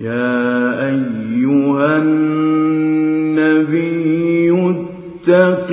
يا أيها النبي اتق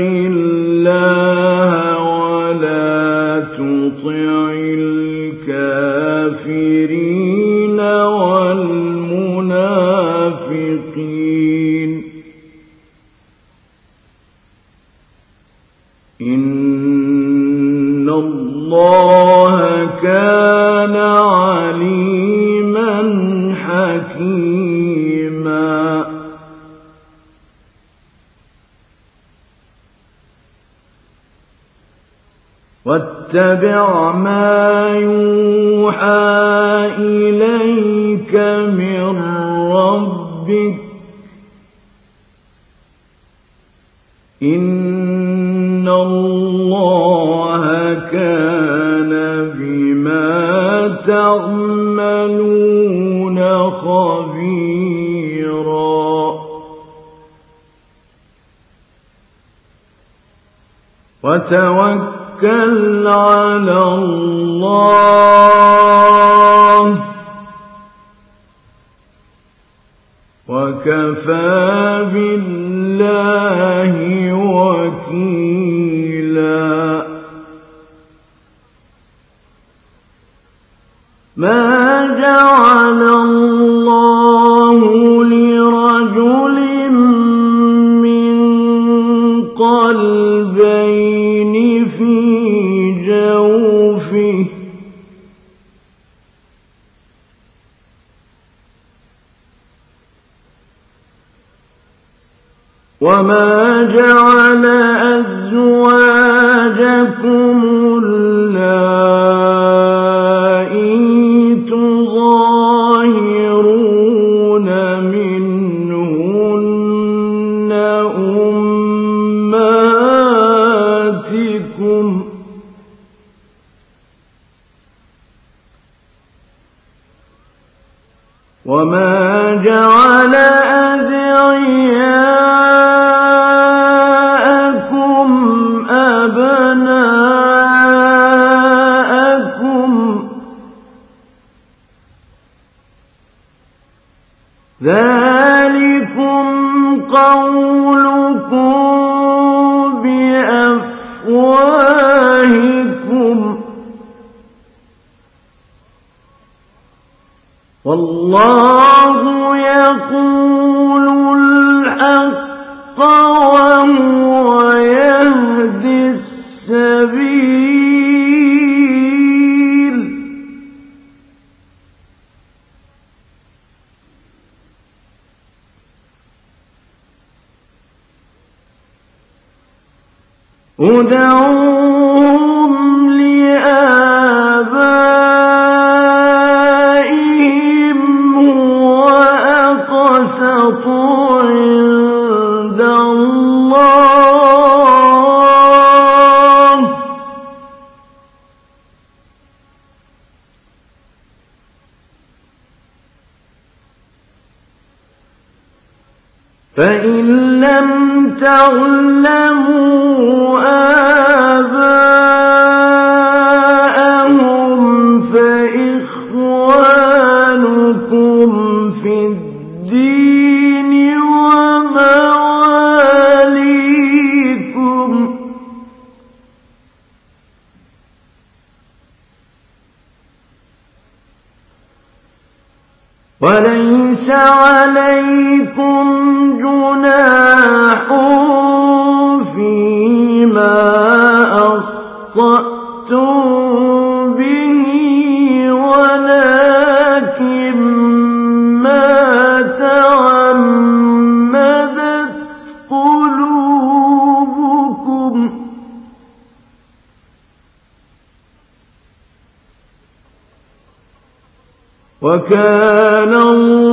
اتبع ما يوحى إليك من ربك. إن الله كان بما تعملون خبيرا. وتوكل على الله وما جعل أدعياكم وكان الله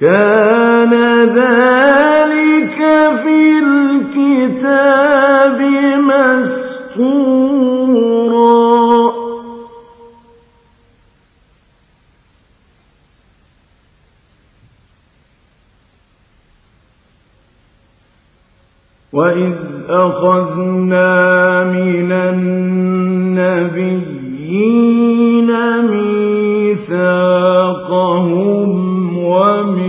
كان ذلك في الكتاب مسطورا. وإذ أخذنا من النبيين ميثاقهم ومن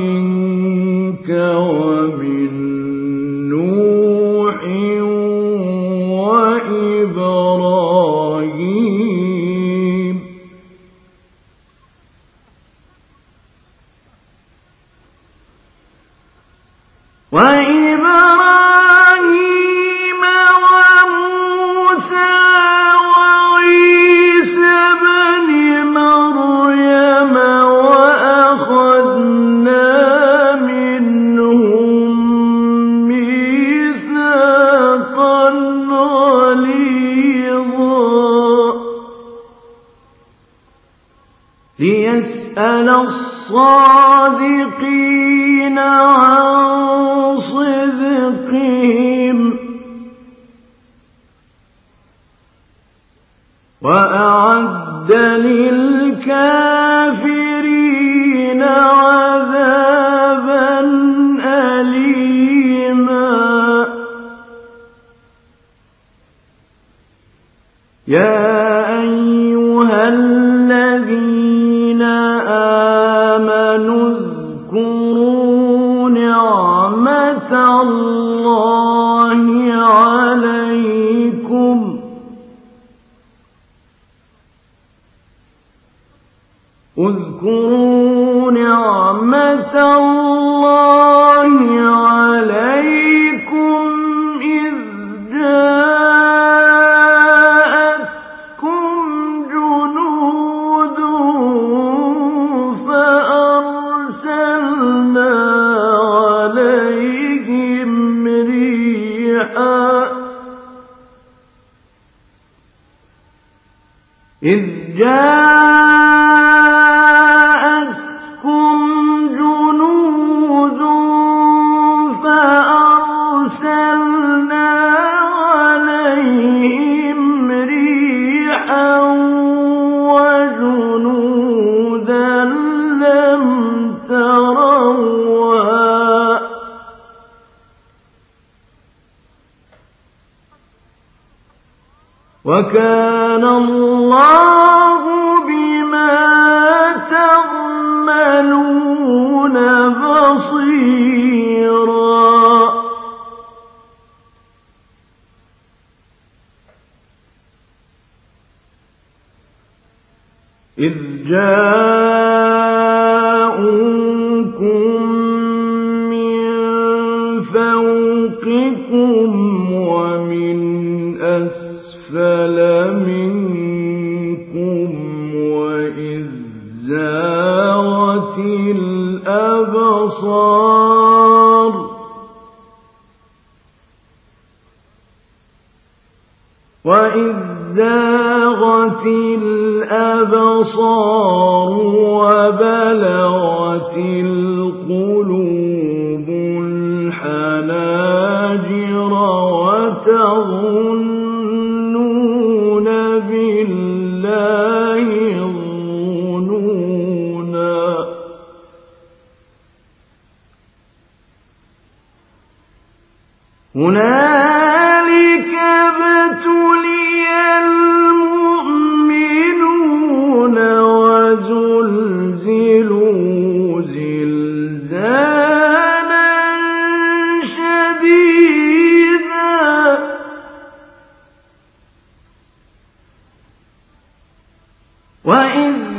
جاء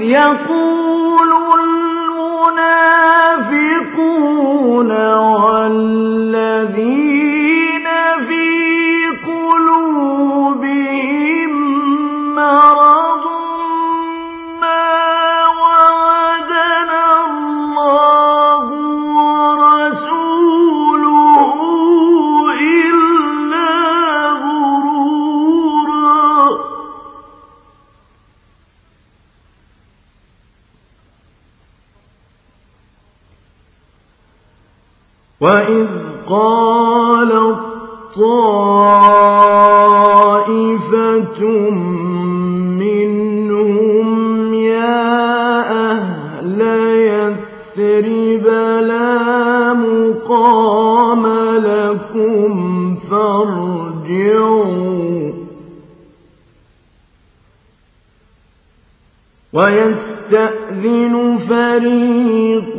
يقول المنافقون والذين وإذ قالت طائفة منهم يا أهل يثرب لا مقام لكم فارجعوا ويستأذن فريق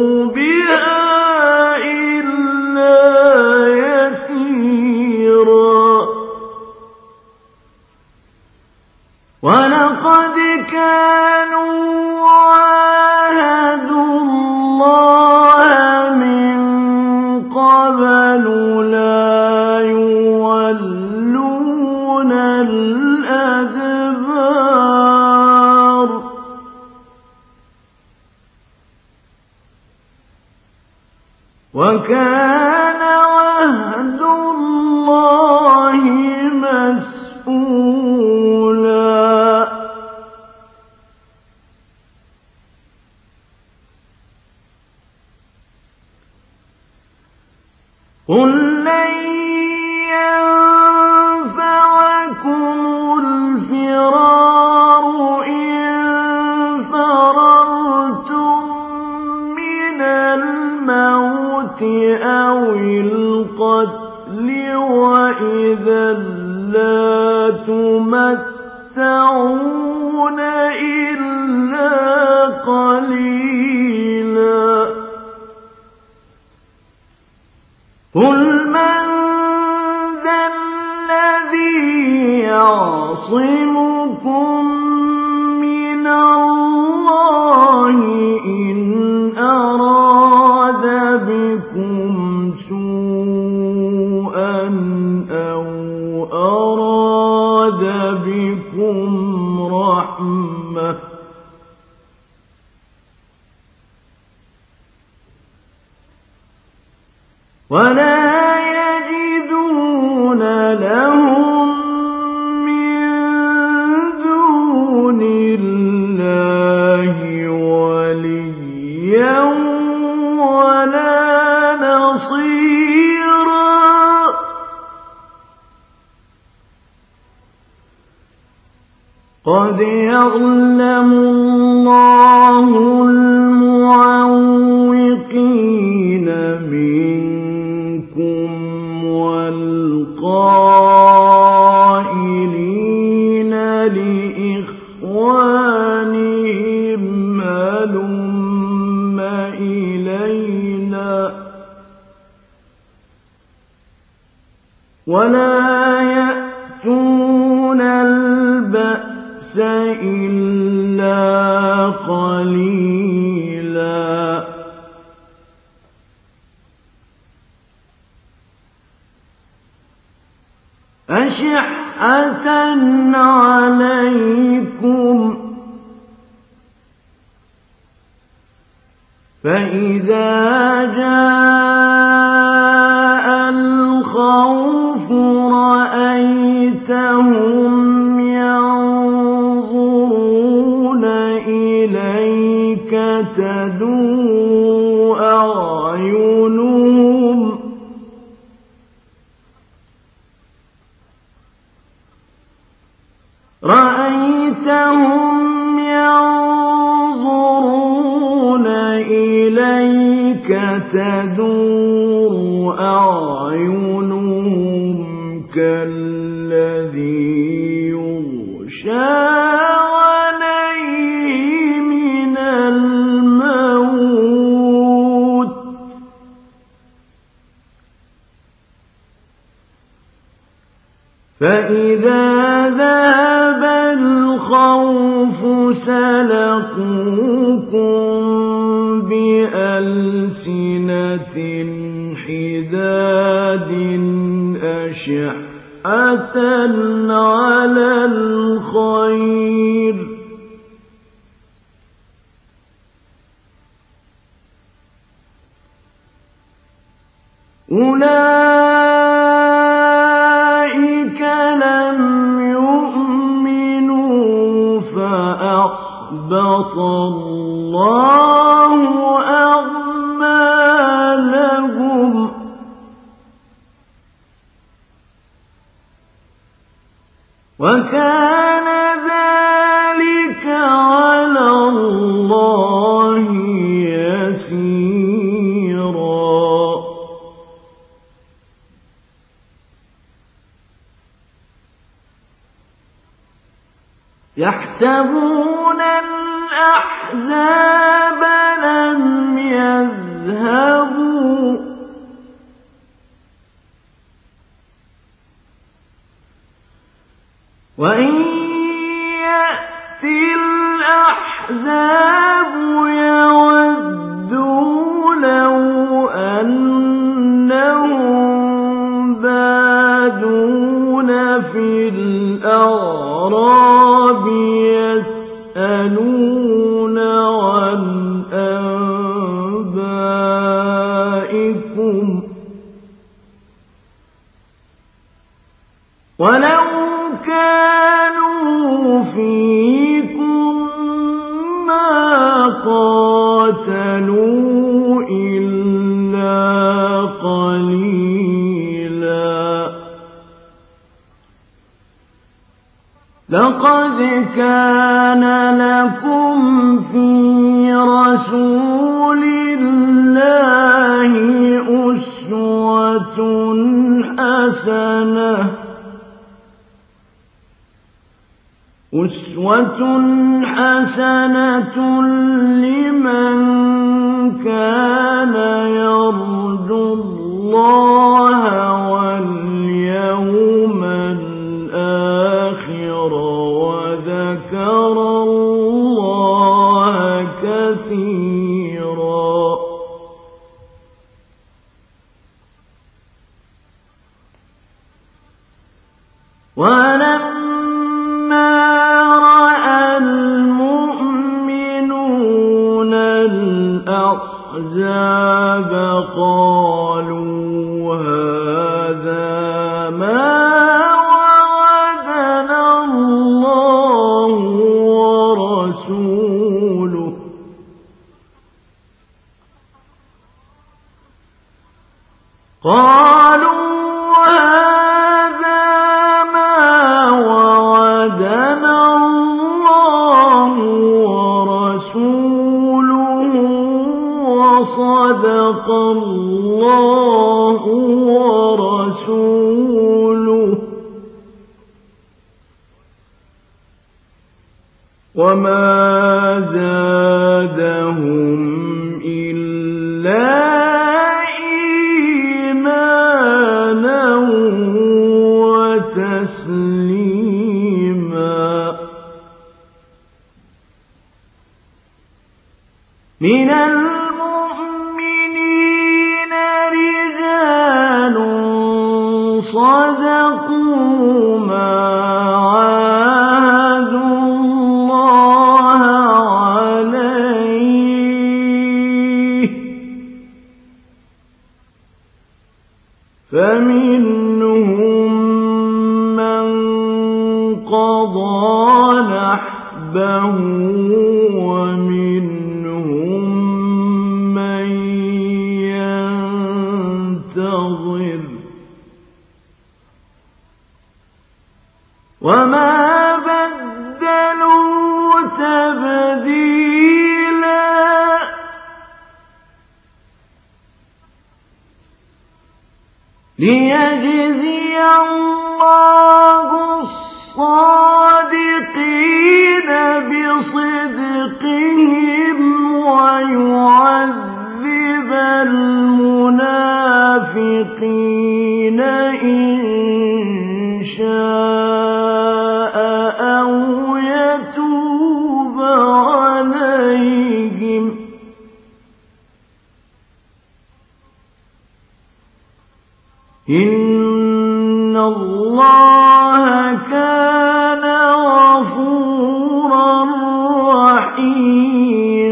وكان قد يعلم الله المعوقين منكم والقائلين لإخوانهم هلم إلينا ولا يأتون لبثت إلا قليلا. فإذا جاء الخوف رأيتهم ينظرون تَدُورُ أَعْيُنُهُمْ رَأَيْتَهُمْ يَنظُرُونَ إِلَيْكَ تَدُورُ أَعْيُنُهُمْ كَالَّذِي يُغْشَىٰ فَإِذَا ذَهَبَ الْخَوْفُ سَلَقُوكُم بِأَلْسِنَةٍ حِدَادٍ أَشِحَّةً عَلَى الْخَيْرِ ۚ أُولَٰئِكَ فَأَحْبَطَ اللَّهُ أَعْمَالَهُمْ ۚ وَكَانَ ذَٰلِكَ عَلَى اللَّهِ يَسِيرًا يَحْسَبُونَ الْأَحْزَابَ لَمْ يَذْهَبُوا ۖ. وَإِن يَأْتِ الْأَحْزَابُ يَوَدُّوا لَوْ أَنَّهُم بَادُونَ فِي الْأَعْرَابِ يَسْأَلُونَ وَلَوْ كَانُوا فِيكُم مَّا قَاتَلُوا إِلَّا قَلِيلًا. لَقَدْ كَانَ لَكُمْ فِي رَسُولِ اللَّهِ أُسْوَةٌ حَسَنَةٌ. لِّمَن كَانَ ليجزي الله الصادقين بصدقهم ويعذب المنافقين إن شاء إن الله كان غفورا رحيما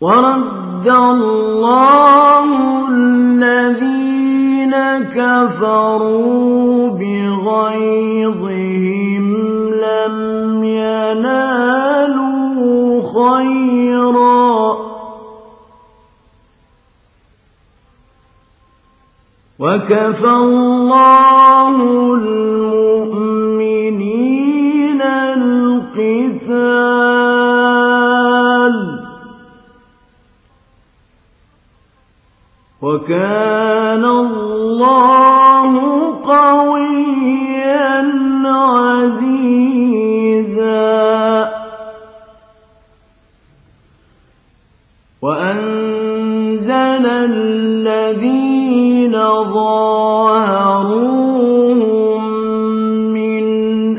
ورد الله الذين كفروا بغيظهم لم ينالوا خيرا وكفى الله المؤمنين القتال. وكان الله قويا عزيزا. وأنزل الذين من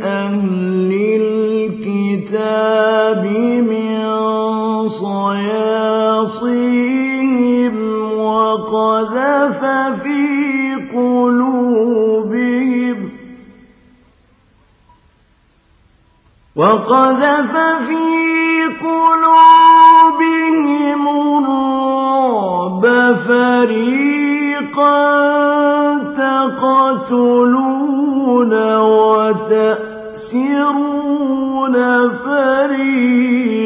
أهل الكتاب من صياصيهم وقذف في قلوبهم الرعب فريقا تقتلون وتأسرون فريقا.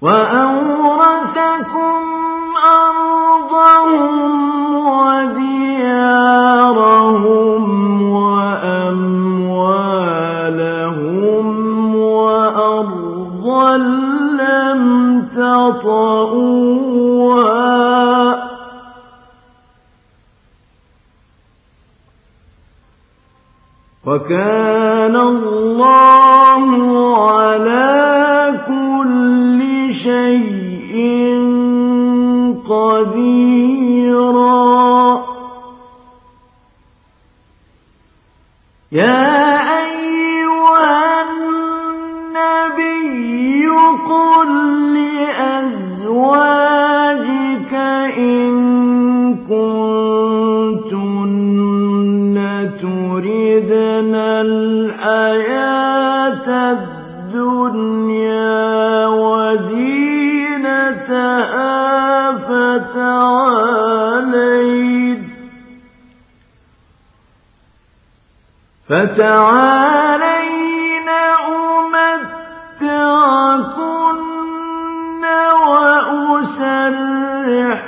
وأورثكم تطئوها وكان الله على كل شيء قديرا يا إن كنتن تردن الحياة الدنيا وزينتها فتعالين أمتعكن وأسرحكن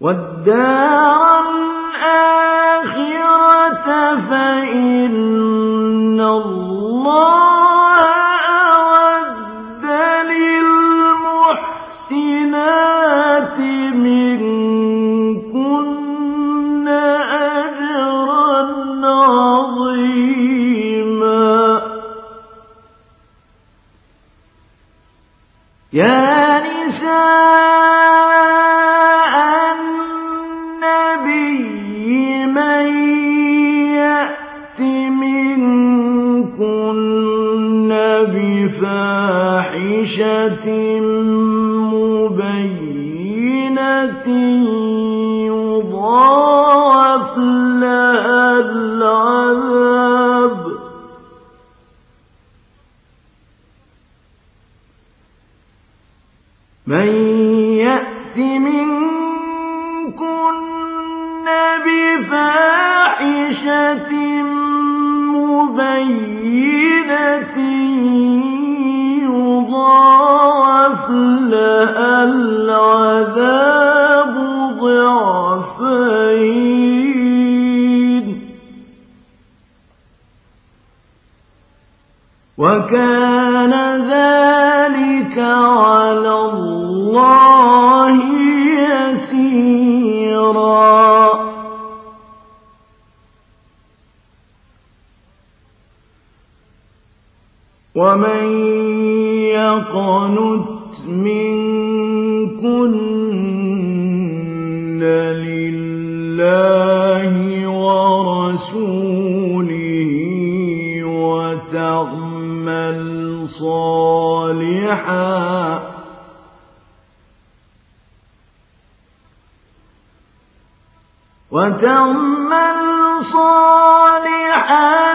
والدار الآخرة فإن مبينة يضاعف لها العذاب من يأت منكن بفاحشة مبينة العذاب ضعفين. وكان ذلك على الله يسيرا. ومن يقنت لله ورسوله وتعمل صالحا وتعمل صالحا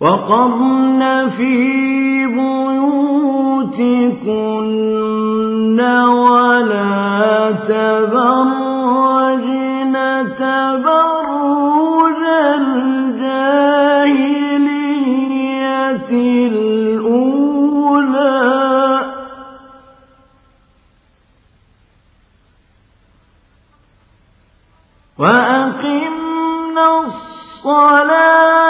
وقرن في بيوتكن ولا تبرجن تبرج الجاهلية الأولى. وأقمنا الصلاة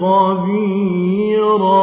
خبيرا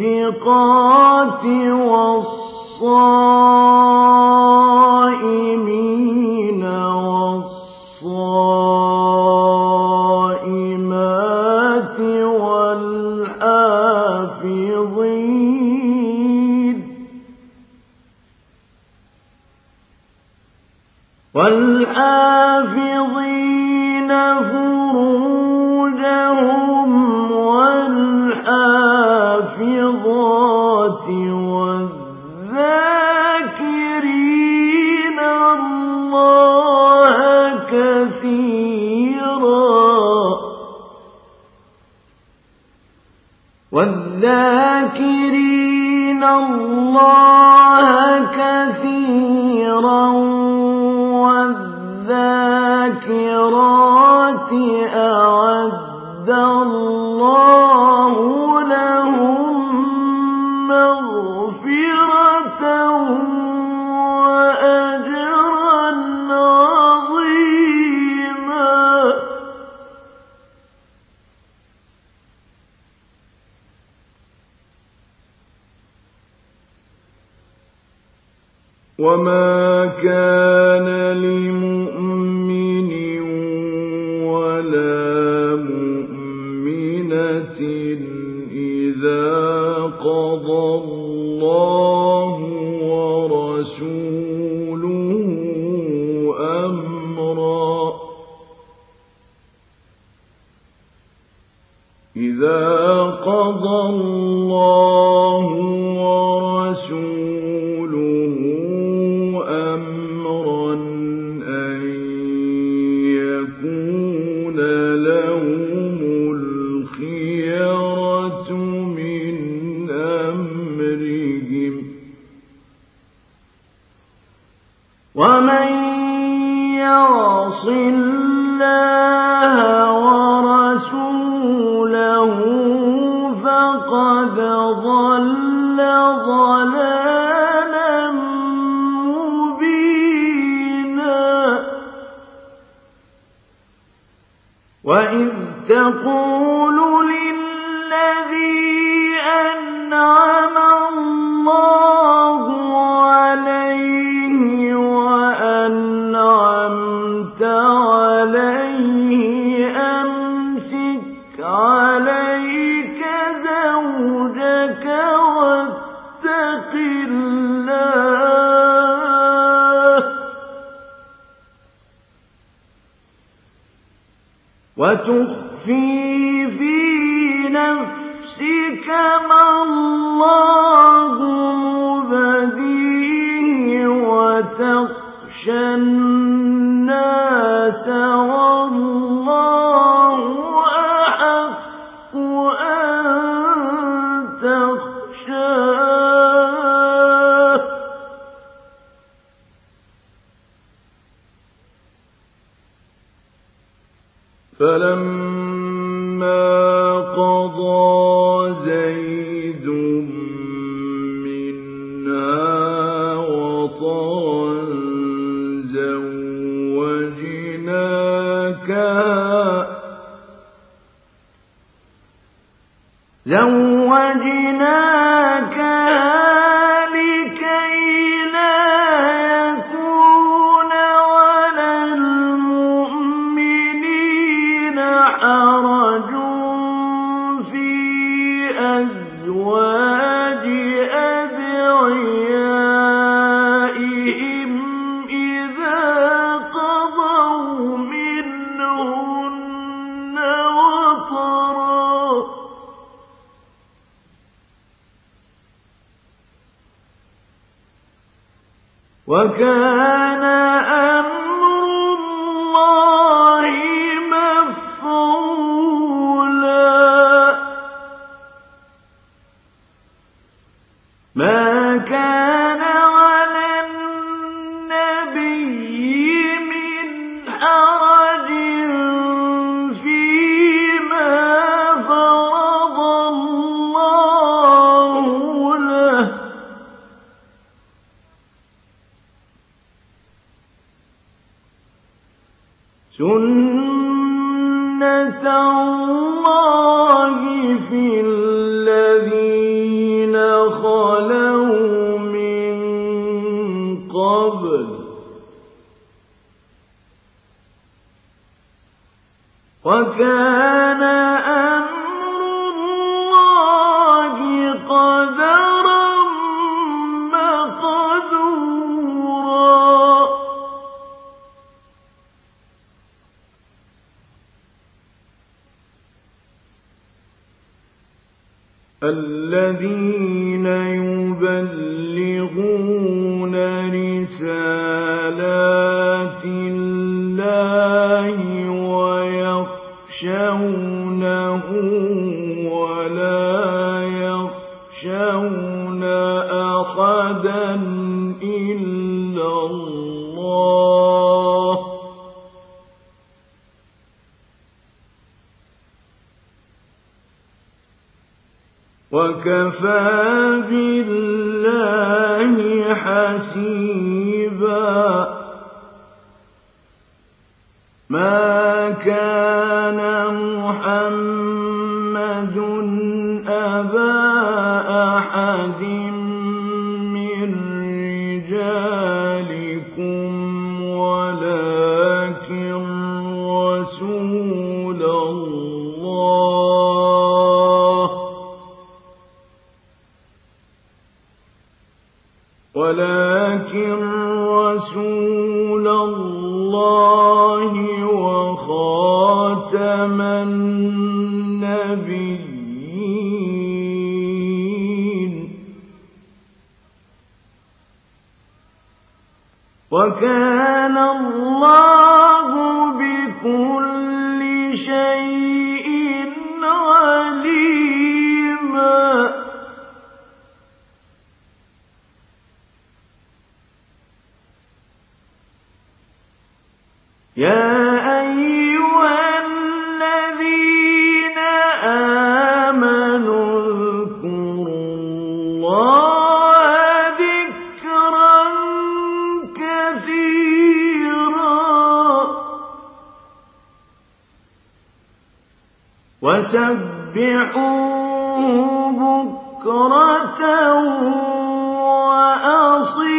والصادقات والصائمين والصائمات والحافظين والحافظين فروجهم وَالذَّاكِرِينَ اللَّهَ كَثِيرًا وَالذَّاكِرَاتِ أَعَدَّ اللَّهُ وما كان لمؤمن ولا مؤمنة إذا قضى الله ورسوله أمرا إذا قضى الله يصل وكان أمر وكان أمر الله قدرا مقدورا. الذين يبلغون رسالات الله ويخشونه ولا يخشون أحدا إلا الله. وكفى بالله حسيبا. ما أحد من رجالكم ولكن رسول الله ولكن رسول الله وخاتم وكان الله بكل شيء عليما. يا وسبحوه بكرة وأصيلا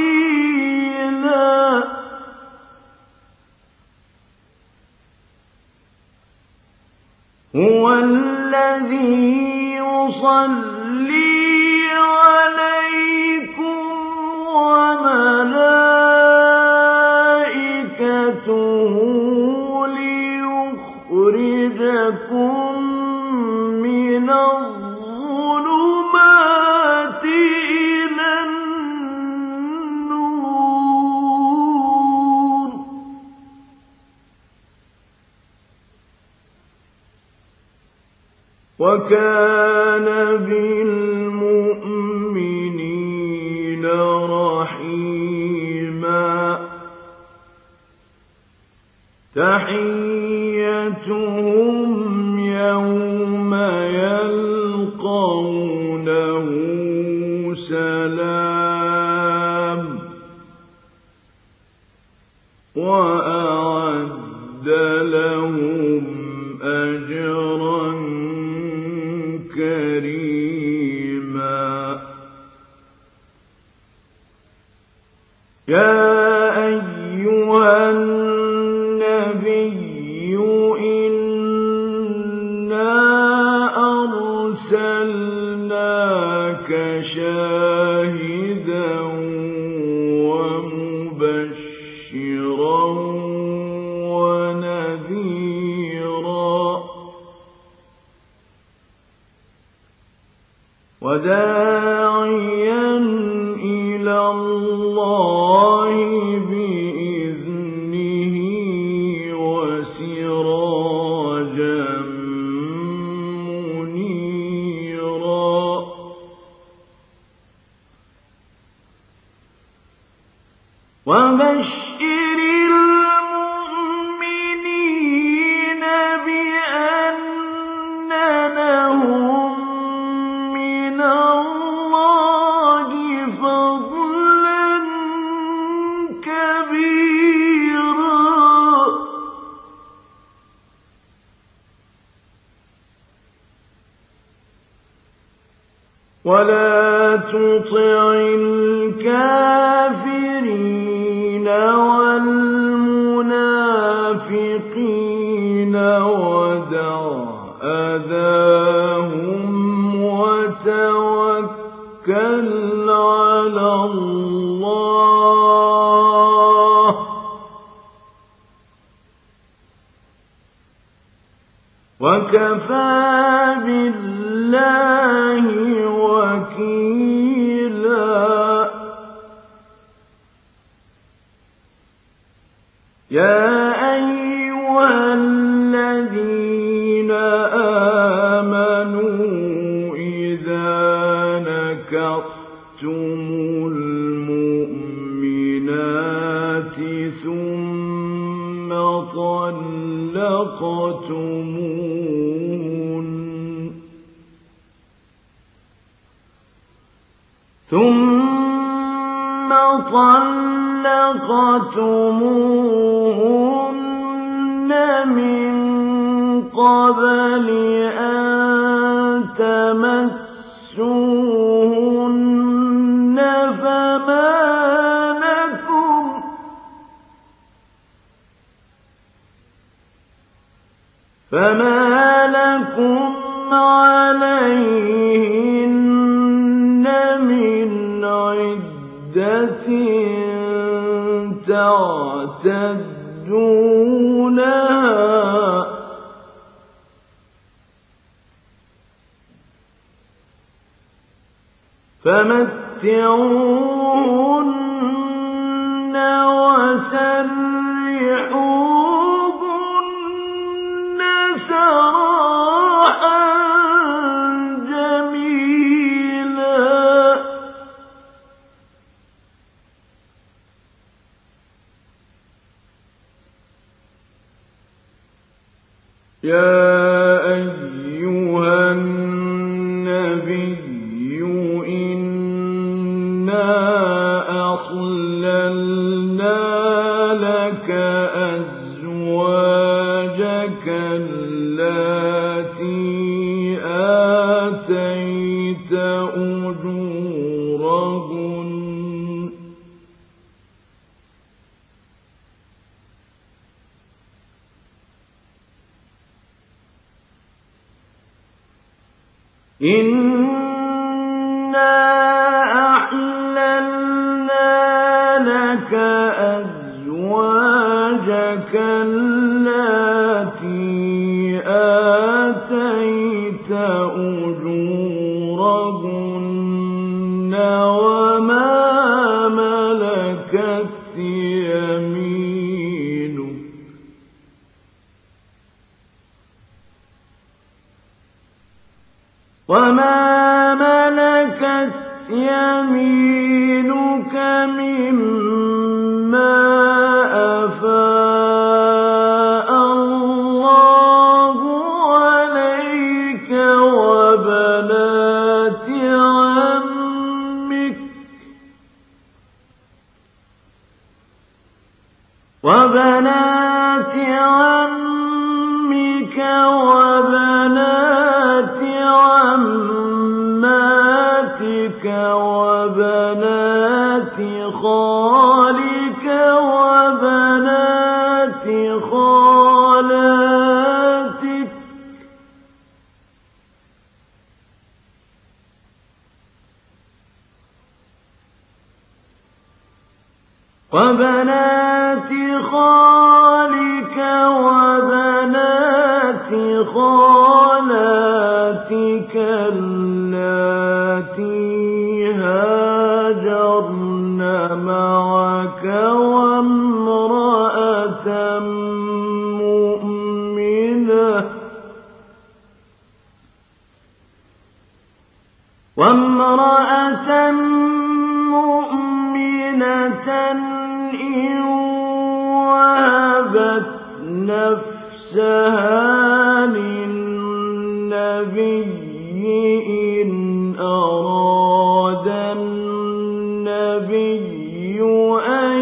هو الذي يصلي بالمؤمنين رحيما. تحيتهم يوم يلقونه ثم طلقتموهن ثم طلقتموهن من قبل أن تمسوهن فما لكم عليهن من عدة تعتدونها فمتعوهن وسرحوهن سراحا جميلا. يا التي آتيت أجورهن وما وبنات عمك وبنات عماتك وبنات خالك وبنات خالاتك وبنات امرأتك التي هاجرن معك وامرأة مؤمنة وامرأة مؤمنة إن وهبت نفسها لله إِنْ أَرَادَ النَّبِيُّ أَن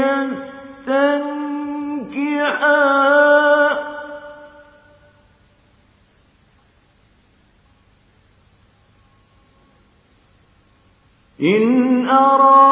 يَسْتَنكِحَا ۚ إِنْ أَرَادَ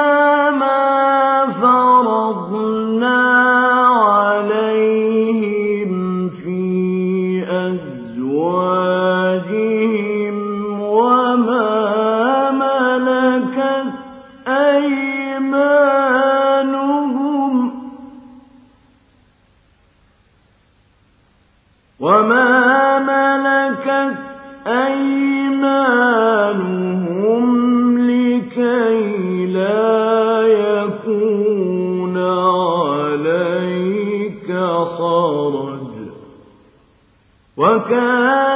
وكان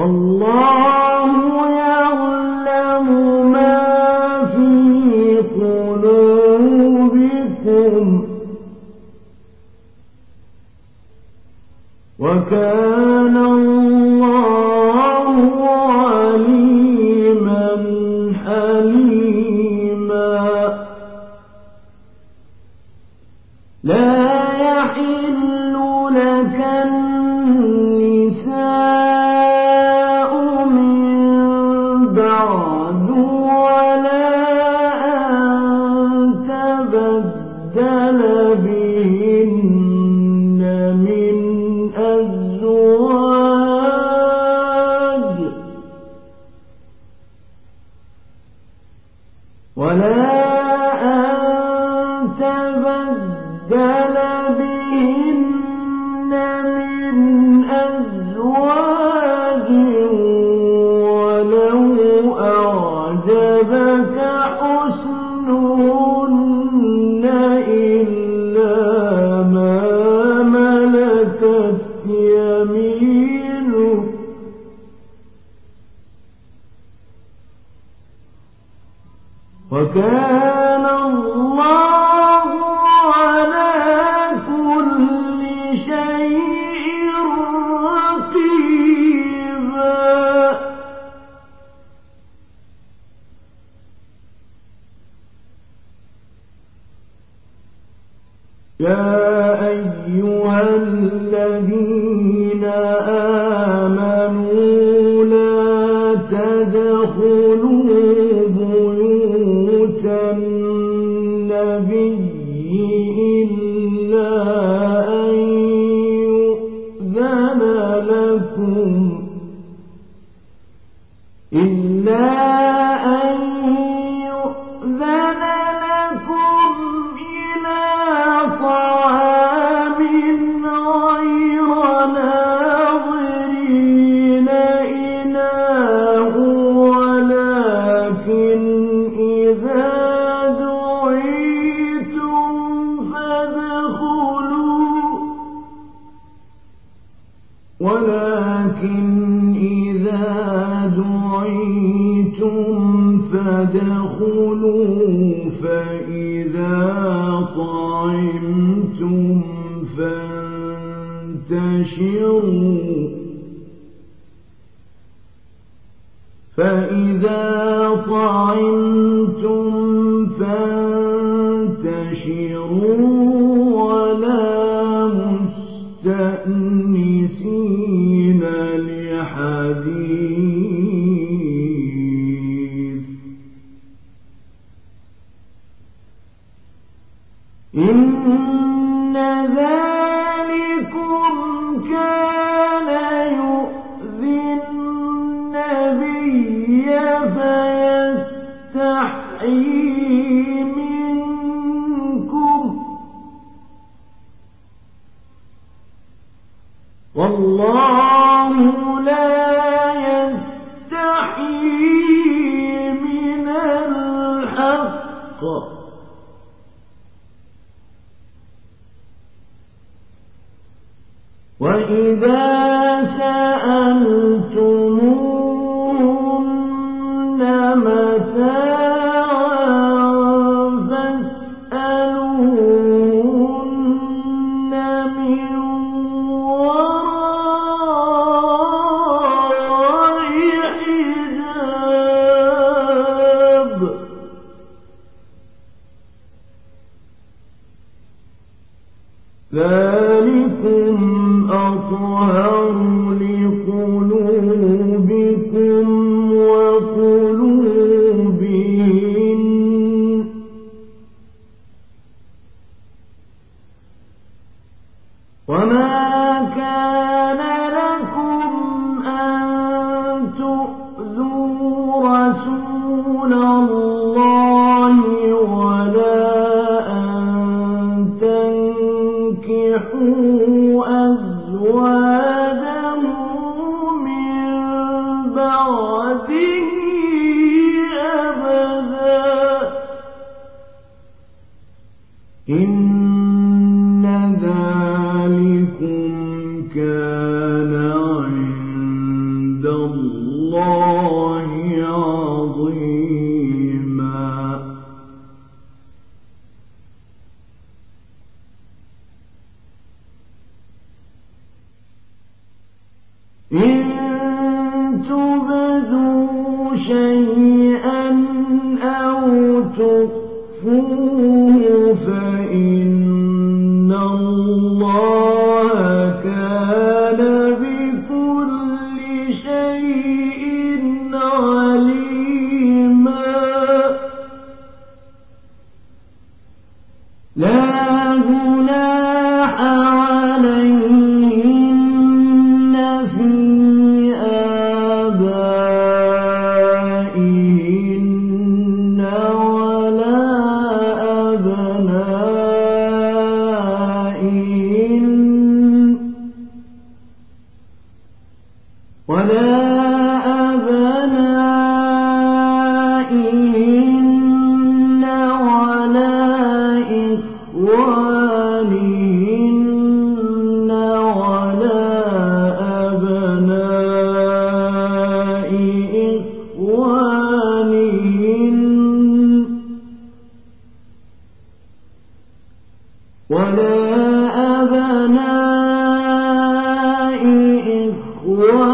والله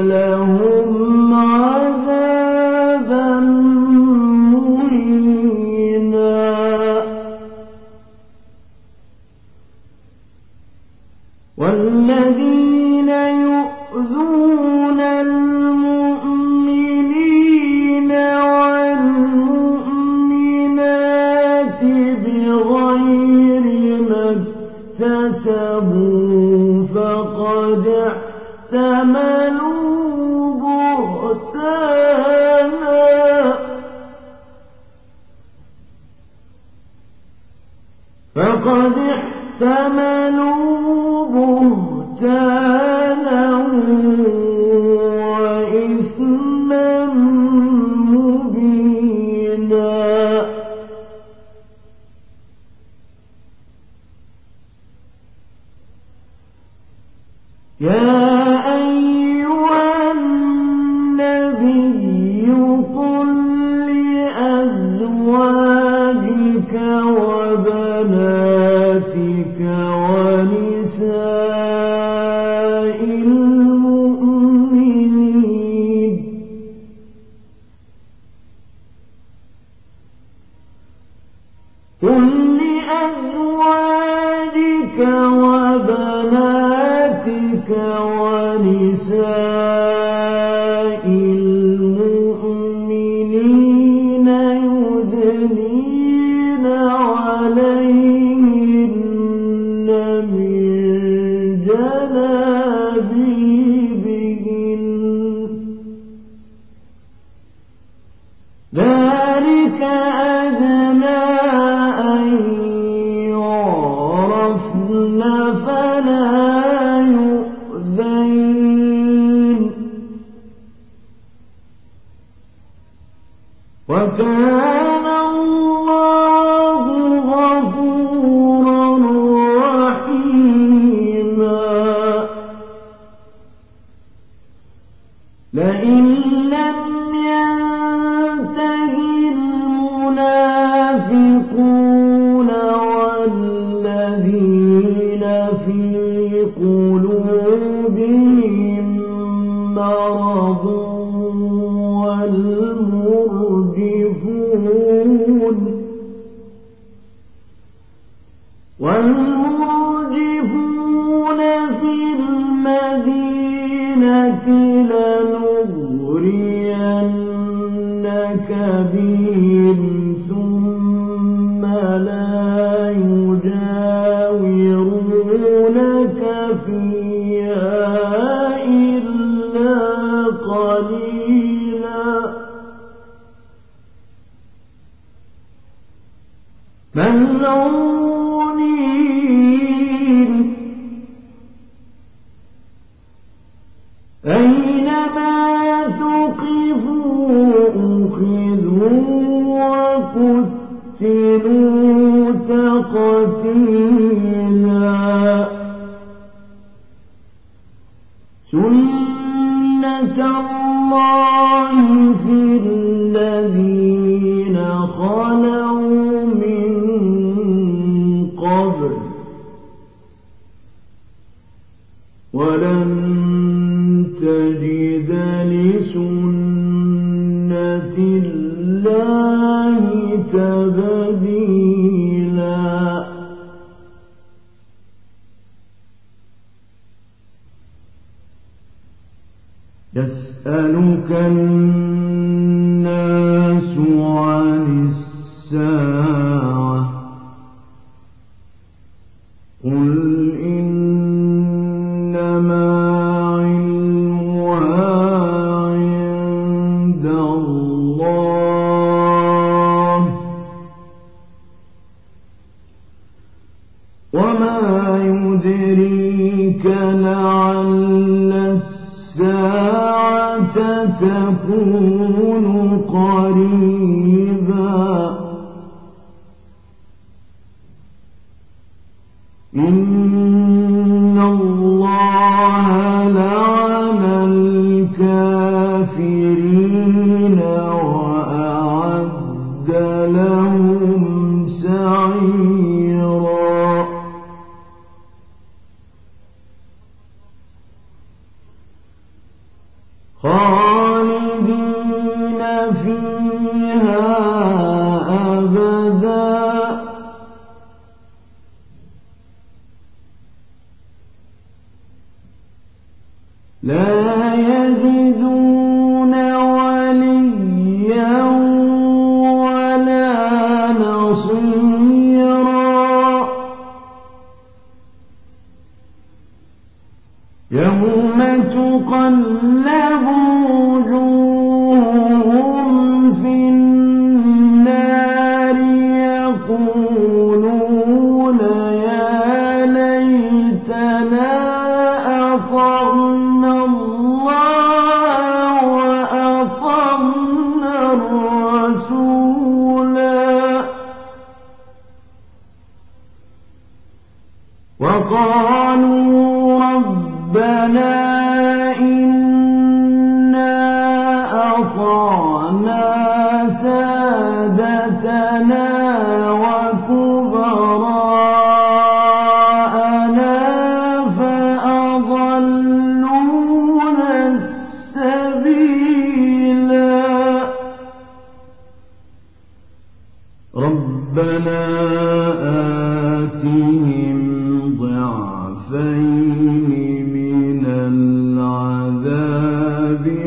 لهم عذابا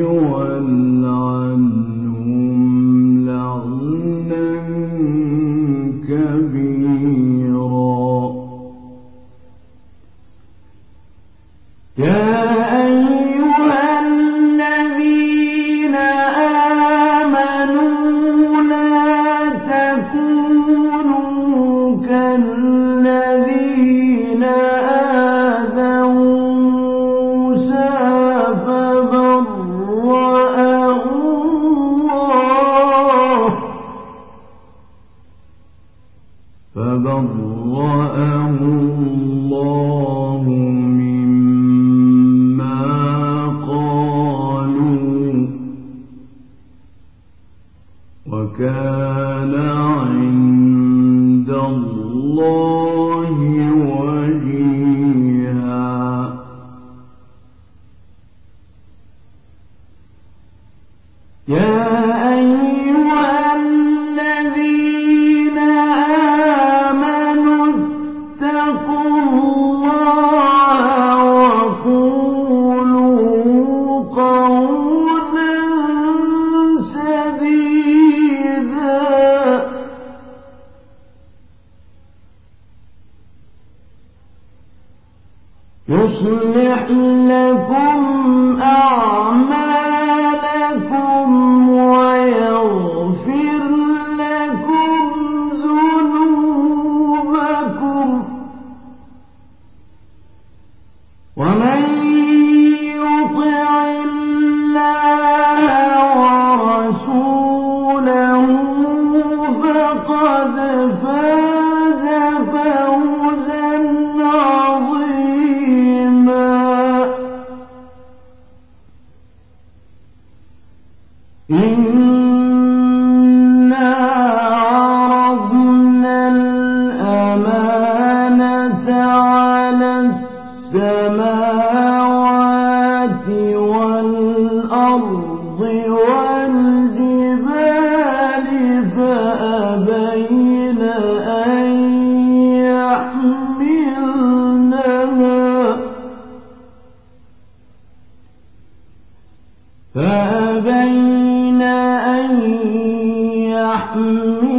أيها الناس السماوات والأرض والجبال فأبين أن يحملنها. فأبين أن يحملنها.